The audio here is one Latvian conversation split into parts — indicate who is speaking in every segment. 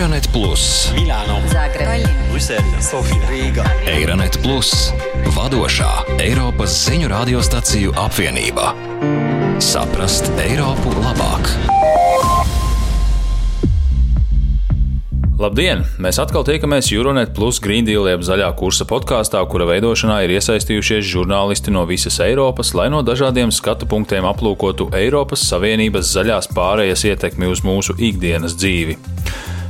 Speaker 1: Eironet Plus,
Speaker 2: Milāno,
Speaker 3: Zagreb,
Speaker 2: Brisele, Sofija, Rīga.
Speaker 1: Eironet Plus, vadošā Eiropas ziņu radiostaciju apvienība. Saprast Eiropu labāk!
Speaker 4: Labdien! Mēs atkal tiekamies Euronet Plus Green Deal jeb zaļā kursa podkāstā, kura veidošanā ir iesaistījušies žurnālisti no visas Eiropas, lai no dažādiem skatu punktiem aplūkotu Eiropas Savienības zaļās pārējas ietekmi uz mūsu ikdienas dzīvi.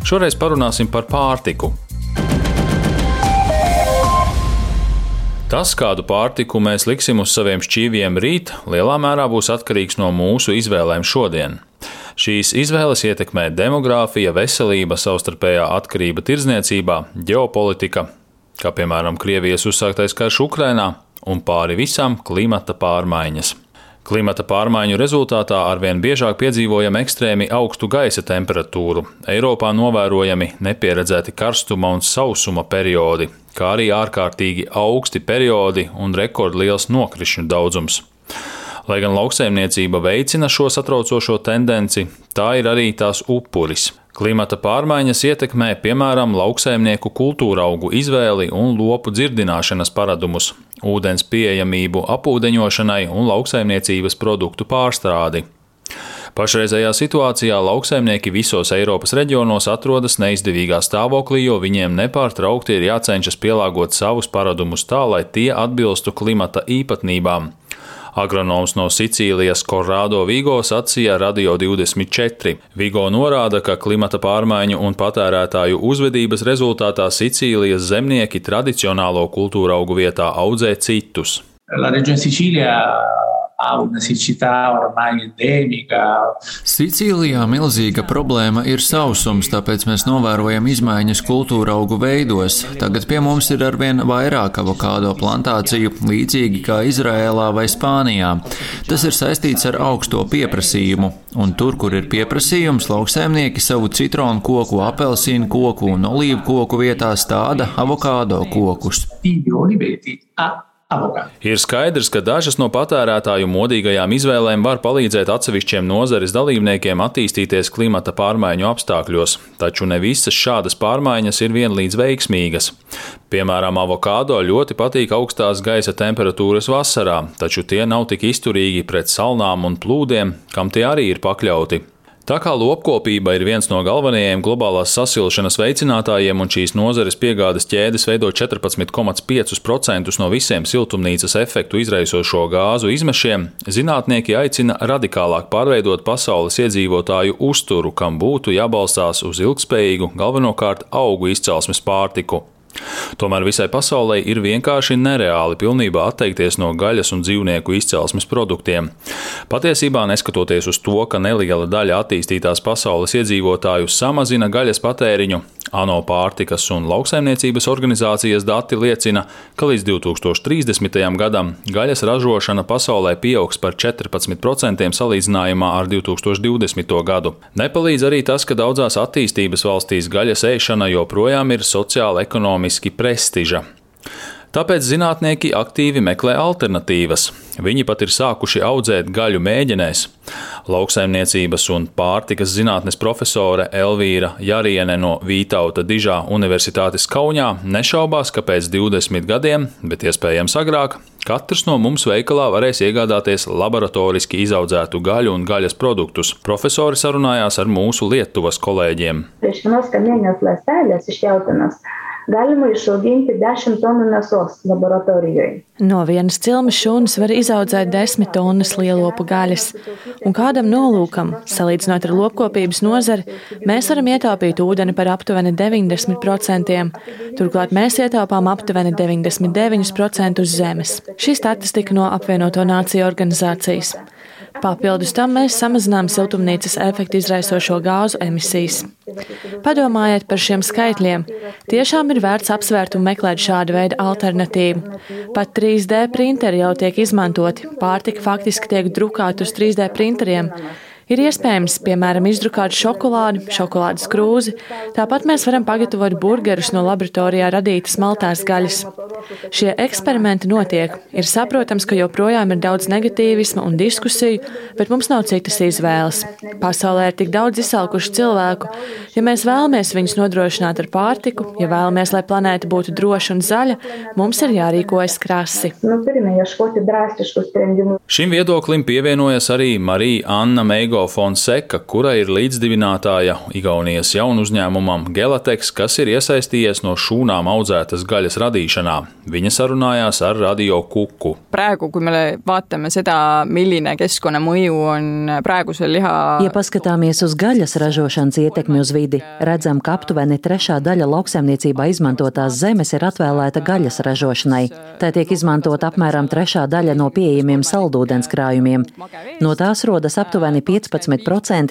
Speaker 4: Šoreiz parunāsim par pārtiku. Tas, kādu pārtiku mēs liksim uz saviem šķīviem rīt, lielā mērā būs atkarīgs no mūsu izvēlēm šodien. Šīs izvēles ietekmē demogrāfija, veselība, savstarpējā atkarība tirdzniecībā, ģeopolitika, kā piemēram Krievijas uzsāktais karš Ukrainā, un pāri visam klimata pārmaiņas. Klimata pārmaiņu rezultātā arvien biežāk piedzīvojam ekstrēmi augstu gaisa temperatūru, Eiropā novērojami nepieredzēti karstuma un sausuma periodi, kā arī ārkārtīgi augsti periodi un rekordliels nokrišņu daudzums. Lai gan lauksaimniecība veicina šo satraucošo tendenci, tā ir arī tās upuris. Klimata pārmaiņas ietekmē piemēram lauksaimnieku kultūra augu izvēli un lopu dzirdināšanas paradumus, ūdens pieejamību apūdeņošanai un lauksaimniecības produktu pārstrādi. Pašreizējā situācijā lauksaimnieki visos Eiropas reģionos atrodas neizdevīgā stāvoklī, jo viņiem nepārtraukti ir jācenšas pielāgot savus paradumus tā, lai tie atbilstu klimata īpatnībām. Agronoms no Sicīlijas Korrado Vigo sacīja Radio 24. Vigo norāda, ka klimata pārmaiņu un patērētāju uzvedības rezultātā Sicīlijas zemnieki tradicionālo kultūra augu vietā audzē citus.
Speaker 5: La Regione Sicilia ha una siccità ormai endemica.
Speaker 6: Sicīlijā milzīga problēma ir sausums, tāpēc mēs novērojam izmaiņas kultūra augu veidos. Tagad pie mums ir arvien vairāk avokādo plantāciju, līdzīgi kā Izrēlā vai Spānijā. Tas ir saistīts ar augsto pieprasījumu, un tur, kur ir pieprasījums, lauksaimnieki savu citronu koku, apelsīnu koku un olīvu koku vietā stāda avokādo kokus.
Speaker 5: Oliveti a avocado.
Speaker 4: Ir skaidrs, ka dažas no patērētāju modīgajām izvēlēm var palīdzēt atsevišķiem nozares dalībniekiem attīstīties klimata pārmaiņu apstākļos, taču ne visas šādas pārmaiņas ir vienlīdz veiksmīgas. Piemēram, avokādo ļoti patīk augstās gaisa temperatūras vasarā, taču tie nav tik izturīgi pret salnām un plūdiem, kam tie arī ir pakļauti. Tā kā lopkopība ir viens no galvenajiem globālās sasilšanas veicinātājiem un šīs nozares piegādes ķēdes veido 14,5% no visiem siltumnīcas efektu izraisošo gāzu izmešiem, zinātnieki aicina radikālāk pārveidot pasaules iedzīvotāju uzturu, kam būtu jābalstās uz ilgspējīgu, galvenokārt augu izcelsmes pārtiku. Tomēr visai pasaulē ir vienkārši nereāli pilnībā atteikties no gaļas un dzīvnieku izcelsmes produktiem. Patiesībā, neskatoties uz to, ka neliela daļa attīstītās pasaules iedzīvotāju samazina gaļas patēriņu, ANO pārtikas un lauksaimniecības organizācijas dati liecina, ka līdz 2030. gadam gaļas ražošana pasaulē pieaugs par 14% salīdzinājumā ar 2020. gadu. Nepalīdz arī tas, ka daudzās attīstības valstīs gaļas ēšana joprojām ir sociāli ekonomiski prestiža. Tāpēc zinātnieki aktīvi meklē alternatīvas. Viņi pat ir sākuši audzēt gaļu mēģinēs. Lauksaimniecības un pārtikas zinātnes profesore Elvīra Jariene no Vītauta Dižā Universitātes Kaunijā nešaubās, ka pēc 20 gadiem, bet iespējams agrāk, katrs no mums veikalā varēs iegādāties laboratoriski izaudzētu gaļu un gaļas produktus. Profesori sarunājās ar mūsu Lietuvas kolēģiem.
Speaker 7: Priekš vienos kamieņos lēstēļas izšķeltanas galima išauginti 10 tonu mėsos laboratorijoje.
Speaker 8: No vienas cilmes šūnas var izaudzēt 10 tonnas lielopu gaļas, un kādam nolūkam, salīdzinot ar lopkopības nozari, mēs varam ietaupīt ūdeni par aptuveni 90%. Turklāt mēs ietaupām aptuveni 99% uz zemes. Šī statistika no apvienoto nāciju organizācijas. Papildus tam mēs samazinām siltumnīcas efektu izraisošo gāzu emisijas. Padomājiet par šiem skaitļiem. Tiešām ir vērts apsvērt un meklēt šādu veidu alternatīvu. Pat 3D printeri jau tiek izmantoti, pārtika faktiski tiek drukāta uz 3D printeriem. Ir iespējams, piemēram, izdrukāt šokolādi, šokolādes krūzi. Tāpat mēs varam pagatavot burgerus no laboratorijā radītas maltās gaļas. Šie eksperimenti notiek. Ir saprotams, ka joprojām ir daudz negatīvisma un diskusiju, bet mums nav citas izvēles. Pasaulē ir tik daudz izsalkušu cilvēku. Ja mēs vēlamies viņus nodrošināt ar pārtiku, ja vēlamies, lai planēta būtu droša un zaļa, mums ir jārīkojas krasi.
Speaker 7: Nu,
Speaker 4: Šim viedoklim pievienojas arī Marija Anna Meigo Fonseka, kura ir līdzdibinātāja Igaunijas jaunu uzņēmumam Gelatex, kas ir iesaistījies no šūnām audzētas gaļas radīšanā. Viņa sarunājās ar Radio Kuku.
Speaker 3: praegu, kui me vaatame seda, milline keskkonnamõju on praegusel liha
Speaker 9: Ja paskatāmies uz gaļas ražošanas ietekmi uz vidi, redzam, ka aptuveni trešā daļa lauksaimniecībā izmantotās zemes ir atvēlēta gaļas ražošanai. Tā tiek izmantota apmēram trešā daļa no pieejamiem saldūdens krājumiem. No tās rodas aptuveni 15%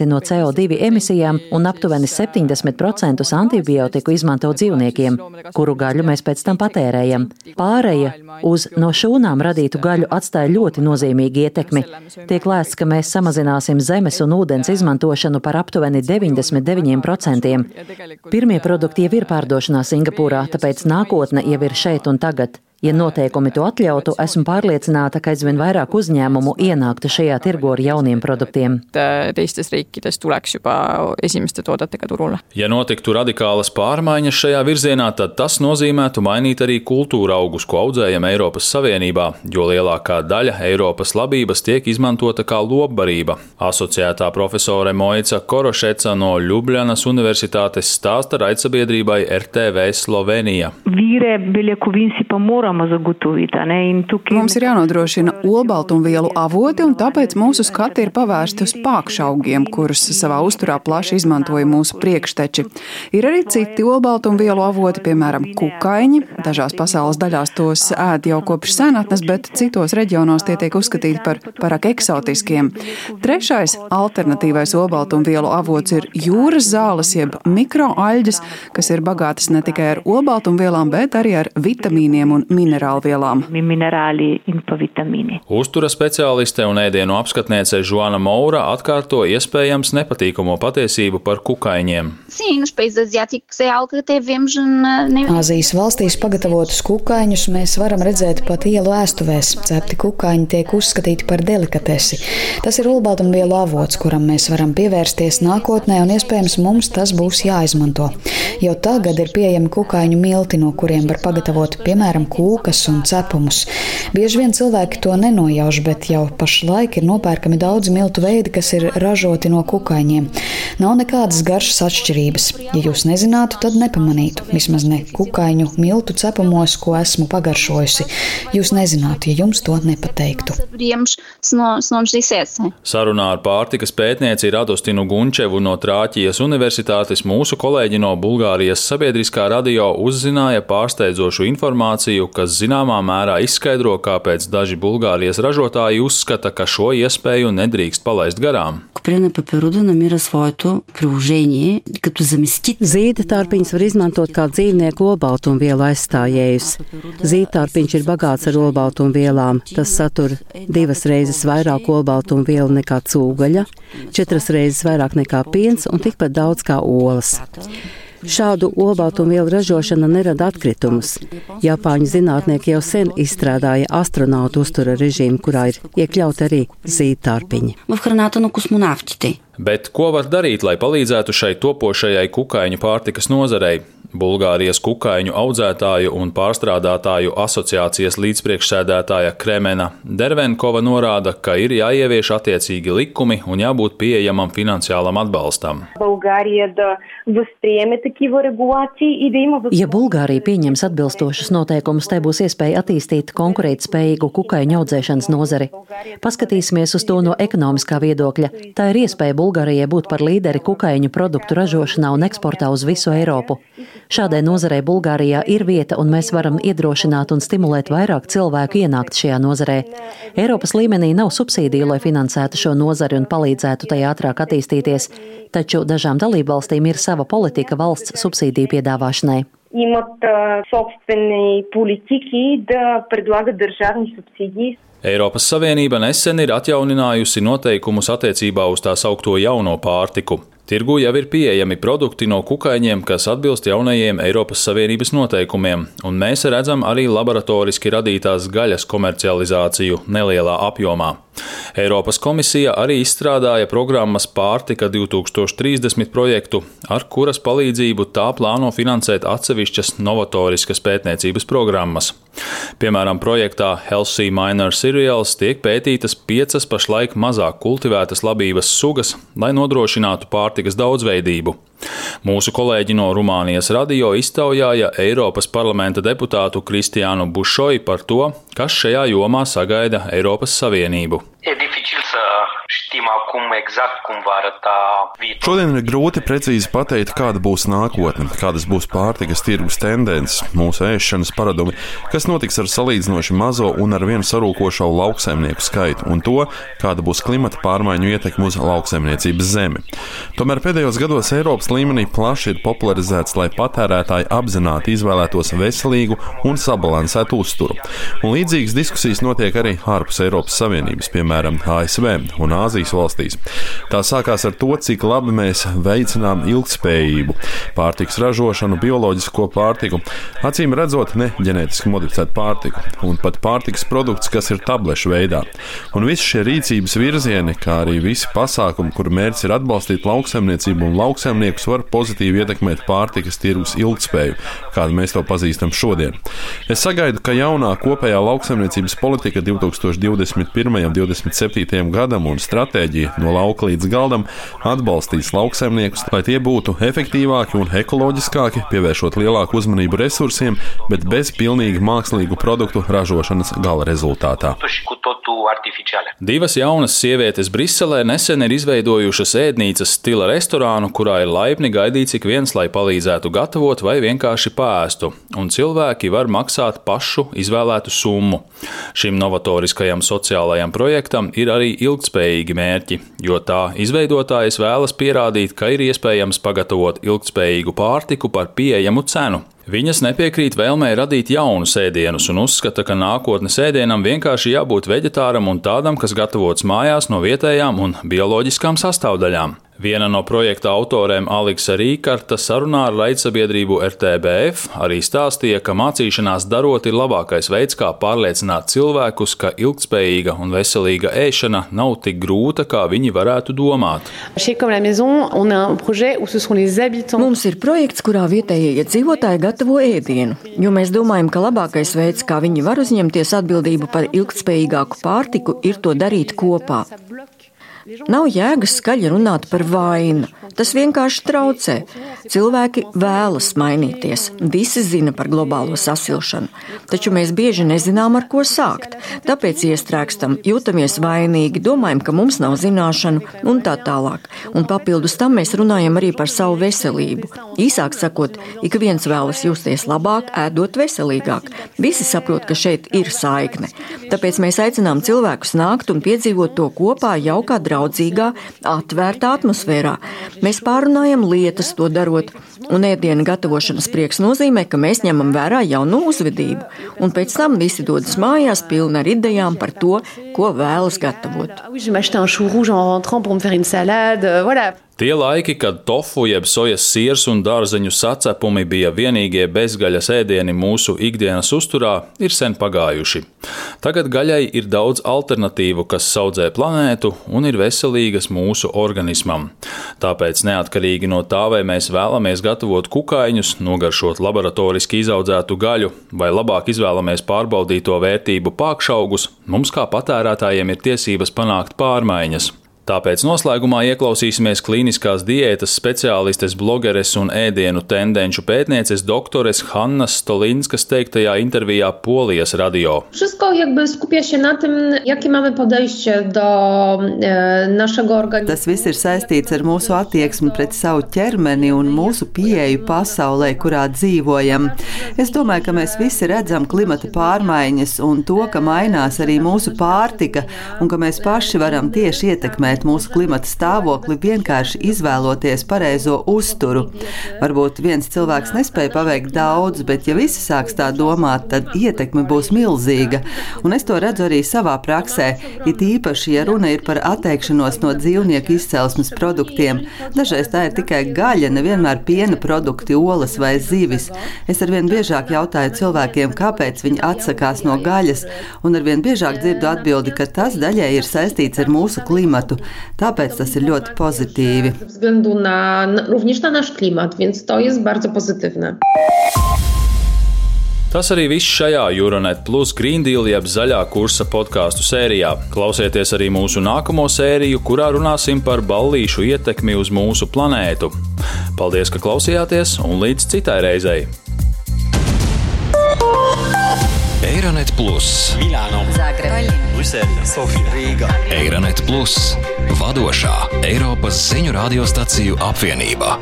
Speaker 9: no CO2 emisijām un aptuveni 70% antibiotiku izmanto dzīvniekiem, kuru gaļu mēs pēc tam patērējam. Pāreja uz no šūnām radītu gaļu atstāja ļoti nozīmīgu ietekmi. Tiek lēsts, ka mēs samazināsim zemes un ūdens izmantošanu par aptuveni 99%. Pirmie produkti jau ir pārdošanā Singapūrā, tāpēc nākotne jau ir šeit un tagad. Ja noteikumi to atļautu, esmu pārliecināta, ka aizvien vairāk uzņēmumu ienāktu šajā tirgu ar jauniem produktiem.
Speaker 3: teistes riikides tuleks juba esimeste toodetega turule.
Speaker 4: Ja notiktu radikālas pārmaiņas šajā virzienā, tad tas nozīmētu mainīt arī kultūra augus, ko audzējam Eiropas Savienībā, jo lielākā daļa Eiropas labības tiek izmantota kā lopbarība. Asociētā profesore Moica Korošeca no Ljubljanas Universitātes stāsta raidsabiedrībai RTV Slovenija.
Speaker 10: Vire beljakovinsi pa moramo zagotoviti. a ne, in tukaj-
Speaker 11: Mums ir jānodrošina olbaltumvielu avoti, un tāpēc mūsu skati ir pavērsti uz pākšaugiem, kurus savā uzturā plaši izmantoja mūsu priekšteči. Ir arī citi olbaltumvielu avoti, piemēram, kukaiņi. Dažās pasaules daļās tos ēd jau kopš senatnes, bet citos reģionos tie tiek uzskatīti par pārāk eksotiskiem. Trešais alternatīvais olbaltumvielu avots ir jūras zāles, jeb mikroaļģes, kas ir bagātas ne tikai ar olbaltumvielām, bet arī ar vitamīniem un minerālvielām.
Speaker 10: minerāli un pa vitamīni.
Speaker 4: Uztura speciāliste un ēdienu apskatniece Žuana Moura atkārto iespējams nepatīkamo patiesību par kukaiņiem.
Speaker 12: Āzijas valstīs pagatavotus kukaiņus mēs varam redzēt pat ielu ēstuvēs. Cepti kukaiņi tiek uzskatīti par delikatesi. Tas ir olbaltumvielu avots, kuram mēs varam pievērsties nākotnē, un iespējams mums tas būs jāizmanto. Jau tagad ir pieejami kukaiņu milti, no kuriem var pagatavot piemēram kūkas un cepumus. Bieži vien cilvēki to nenojauš, bet jau pašlaik ir nopērkami daudzi miltu veidi, kas ir ražoti no kukaiņiem. Nav nekādas garšas atšķirības. Ja jūs nezinātu, tad nepamanītu. Vismaz ne kukaiņu miltu cepumos, ko esmu pagaršojusi. Jūs nezinātu, ja jums to nepateiktu.
Speaker 4: Sarunā ar pārtikas pētnieci Radostinu Gunčevu no Trāķijas Universitātes mūsu kolēģi no Bulgārijas sabiedriskā radio uzzināja pārsteidzošu informāciju, kas zināmā mērā izskaidro, kāpēc daži Bulgārijas ražotāji uzskata, ka šo iespēju nedrīkst palaist garām.
Speaker 13: Zīda
Speaker 14: tārpiņus var izmantot kā dzīvnieku olbaltumvielu aizstājējus. Zīda tārpiņš ir bagāts ar olbaltumvielām. Tas satur divas reizes vairāk olbaltumvielu nekā cūgaļa, četras reizes vairāk nekā piens un tikpat daudz kā olas. Šādu olbaltumvielu ražošana nerada atkritumus. Japāņu zinātnieki jau sen izstrādāja astronautu uztura režīmu, kurā ir iekļaut arī zīdtārpiņi.
Speaker 13: Nu
Speaker 4: Bet ko var darīt, lai palīdzētu šai topošajai kukaiņu pārtikas nozarei? Bulgārijas kukaiņu audzētāju un pārstrādātāju asociācijas līdzpriekšsēdētāja Kremena Dervenkova norāda, ka ir jāievieš attiecīgi likumi un jābūt pieejamam finansiālam atbalstam.
Speaker 9: Ja Bulgārija pieņems atbilstošas noteikumus, tai būs iespēja attīstīt konkurētspējīgu kukaiņu audzēšanas nozari. Paskatīsimies uz to no ekonomiskā viedokļa. Tā ir iespēja Bulgārijai būt par līderi kukaiņu produktu ražošanā un eksportā uz visu Eiropu. Šādai nozarei Bulgārijā ir vieta, un mēs varam iedrošināt un stimulēt vairāk cilvēku ienākt šajā nozarē. Eiropas līmenī nav subsīdiju, lai finansētu šo nozari un palīdzētu tai ātrāk attīstīties, taču dažām dalībvalstīm ir sava politika valsts subsīdiju piedāvāšanai.
Speaker 15: имат а, собствени политики да предлагат държавни субсидии.
Speaker 4: Eiropas Savienība nesen ir atjauninājusi noteikumus attiecībā uz tā saukto jauno pārtiku. Tirgu jau ir pieejami produkti no kukaiņiem, kas atbilst jaunajiem Eiropas Savienības noteikumiem, un mēs redzam arī laboratoriski radītās gaļas komercializāciju nelielā apjomā. Eiropas komisija arī izstrādāja programmas Pārtika 2030 projektu, ar kuras palīdzību tā plāno finansēt atsevišķas novatoriskas pētniecības programmas. Piemēram, projektā Healthy Minor Cereals tiek pētītas piecas pašlaik mazāk kultivētas labības sugas, lai nodrošinātu pārtikas daudzveidību. Mūsu kolēģi no Rumānijas radio iztaujāja Eiropas parlamenta deputātu Kristiānu Bušoju par to, kas šajā jomā sagaida Eiropas Savienību.
Speaker 16: E acum exact cum va arăta viitorul.
Speaker 17: Šodien ir grūti precīzi pateikt, kāda būs nākotne, kādas būs pārtikas tirgus tendences, mūsu ēšanas paradumi, kas notiks ar salīdzinoši mazo un ar vienu sarūkošo lauksaimnieku skaitu un to, kāda būs klimata pārmaiņu ietekme uz lauksaimniecības zemi. Tomēr pēdējos gados Eiropas līmenī plaši ir popularizēts, lai patērētāji apzināti izvēlētos veselīgu un sabalansētu uzturu. Un līdzīgas diskusijas notiek arī ārpus Eiropas Savienības, piemēram, ASV un Āzijas valstīs. Tā sākās ar to, cik labi mēs veicinām ilgspējību, pārtiks ražošanu, bioloģisko pārtiku, acīm redzot, ne ģenētiski modificētu pārtiku, un pat pārtiks produkts, kas ir tablešu veidā. Un visi šie rīcības virzieni, kā arī visi pasākumi, kuru mērķis ir atbalstīt lauksaimniecību un lauksaimniekus, var pozitīvi ietekmēt pārtikas tirgus ilgspēju, kādu mēs to pazīstam šodien. Es sagaidu, ka jaunā kopējā lauksaimniecības politika 2021. un 2027. 27. gadam un stratēģija no lauka līdz galdam atbalstīs lauksaimniekus, lai tie būtu efektīvāki un ekoloģiskāki, pievēršot lielāku uzmanību resursiem, bet bez pilnīgi mākslīgu produktu ražošanas gala rezultātā.
Speaker 4: Divas jaunas sievietes Briselē nesen ir izveidojušas ēdnīcas stila restorānu, kurā ir laipni gaidīts ik viens, lai palīdzētu gatavot vai vienkārši pēstu, un cilvēki var maksāt pašu izvēlētu summu. Šim novatoriskajam sociālajam projektam ir arī ilgspējīgi mērķi, jo tā izveidotājs vēlas pierādīt, ka ir iespējams pagatavot ilgspējīgu pārtiku par pieejamu cenu. Viņas nepiekrīt vēlmei radīt jaunus ēdienus un uzskata, ka nākotnes ēdienam vienkārši jābūt veģetāram un tādam, kas gatavots mājās no vietējām un bioloģiskām sastāvdaļām. Viena no projekta autoriem, Aleksa Rīkarta, sarunā ar raidsabiedrību RTBF arī stāstīja, ka mācīšanās darot ir labākais veids, kā pārliecināt cilvēkus, ka ilgspējīga un veselīga ēšana nav tik grūta, kā viņi varētu domāt.
Speaker 18: Mums ir projekts, kurā vietējie iedzīvotāji gatavo ēdienu, jo mēs domājam, ka labākais veids, kā viņi var uzņemties atbildību par ilgspējīgāku pārtiku, ir to darīt kopā. Nav jēgas skaļi runāt par vainu. Tas vienkārši traucē. Cilvēki vēlas mainīties. Visi zina par globālo sasilšanu, taču mēs bieži nezinām, ar ko sākt. Tāpēc iestrēgstam, jūtamies vainīgi, domājam, ka mums nav zināšanu un tā tālāk. Un papildus tam mēs runājam arī par savu veselību. Īsāk sakot, ik viens vēlas justies labāk, ēdot veselīgāk. Visi saprot, ka šeit ir saikne. Tāpēc mēs aicinām cilvēkus nākt un piedzīvot to kopā jaukā draudzīgā, atvērtā atmosfērā. Mēs pārunājam lietas, to darot, un ēdienu gatavošanas prieks nozīmē, ka mēs ņemam vērā jaunu uzvedību, un pēc tam visi dodas mājās pilni ar idejām par to, ko vēlas gatavot.
Speaker 4: Tie laiki, kad tofu jeb sojas siers un dārzeņu sacepumi bija vienīgie bezgaļas ēdieni mūsu ikdienas uzturā, ir sen pagājuši. Tagad gaļai ir daudz alternatīvu, kas audzē planētu un ir veselīgas mūsu organismam. Tāpēc neatkarīgi no tā, vai mēs vēlamies gatavot kukaiņus, nogaršot laboratoriski izaudzētu gaļu, vai labāk izvēlamies pārbaudīto vērtību pākšaugus, mums kā patērētājiem ir tiesības panākt pārmaiņas. Tāpēc noslēgumā ieklausīsimies klīniskās diētas speciālistes, blogeres un ēdienu tendenču pētnieces doktores Hannas Stolinskas teiktajā intervijā Polijas radio.
Speaker 19: Tas viss ir saistīts ar mūsu attieksmi pret savu ķermeni un mūsu pieeju pasaulē, kurā dzīvojam. Es domāju, ka mēs visi redzam klimata pārmaiņas un to, ka mainās arī mūsu pārtika un ka mēs paši varam tieši ietekmēt ietekmēt mūsu klimata stāvokli, vienkārši izvēloties pareizo uzturu. Varbūt viens cilvēks nespēja paveikt daudz, bet ja visi sāks tā domāt, tad ietekme būs milzīga. Un es to redzu arī savā praksē, it īpaši, ja runa ir par atteikšanos no dzīvnieku izcelsmes produktiem. Dažreiz tā ir tikai gaļa, nevienmēr piena produkti, olas vai zivis. Es arvien biežāk jautāju cilvēkiem, kāpēc viņi atsakās no gaļas, un arvien biežāk dzirdu atbildi, ka tas daļai ir saistīts ar mūsu klimatu. Tāpēc tas ir ļoti pozitīvi.
Speaker 20: również na nasz klimat, więc to jest bardzo pozytywne.
Speaker 4: Tas arī viss šajā Euronet Plus Green Deal jeb zaļā kursa podkāstu sērijā. Klausieties arī mūsu nākamo sēriju, kurā runāsim par ballīšu ietekmi uz mūsu planētu. Paldies, ka klausījāties, un līdz citai reizei!
Speaker 1: Eironet Plus,
Speaker 2: Milāno,
Speaker 21: Zagreb,
Speaker 2: Brisele, Sofija, Rīga.
Speaker 1: Eironet Plus, vadošā Eiropas ziņu radiostaciju apvienība.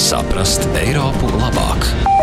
Speaker 1: Saprast Eiropu labāk!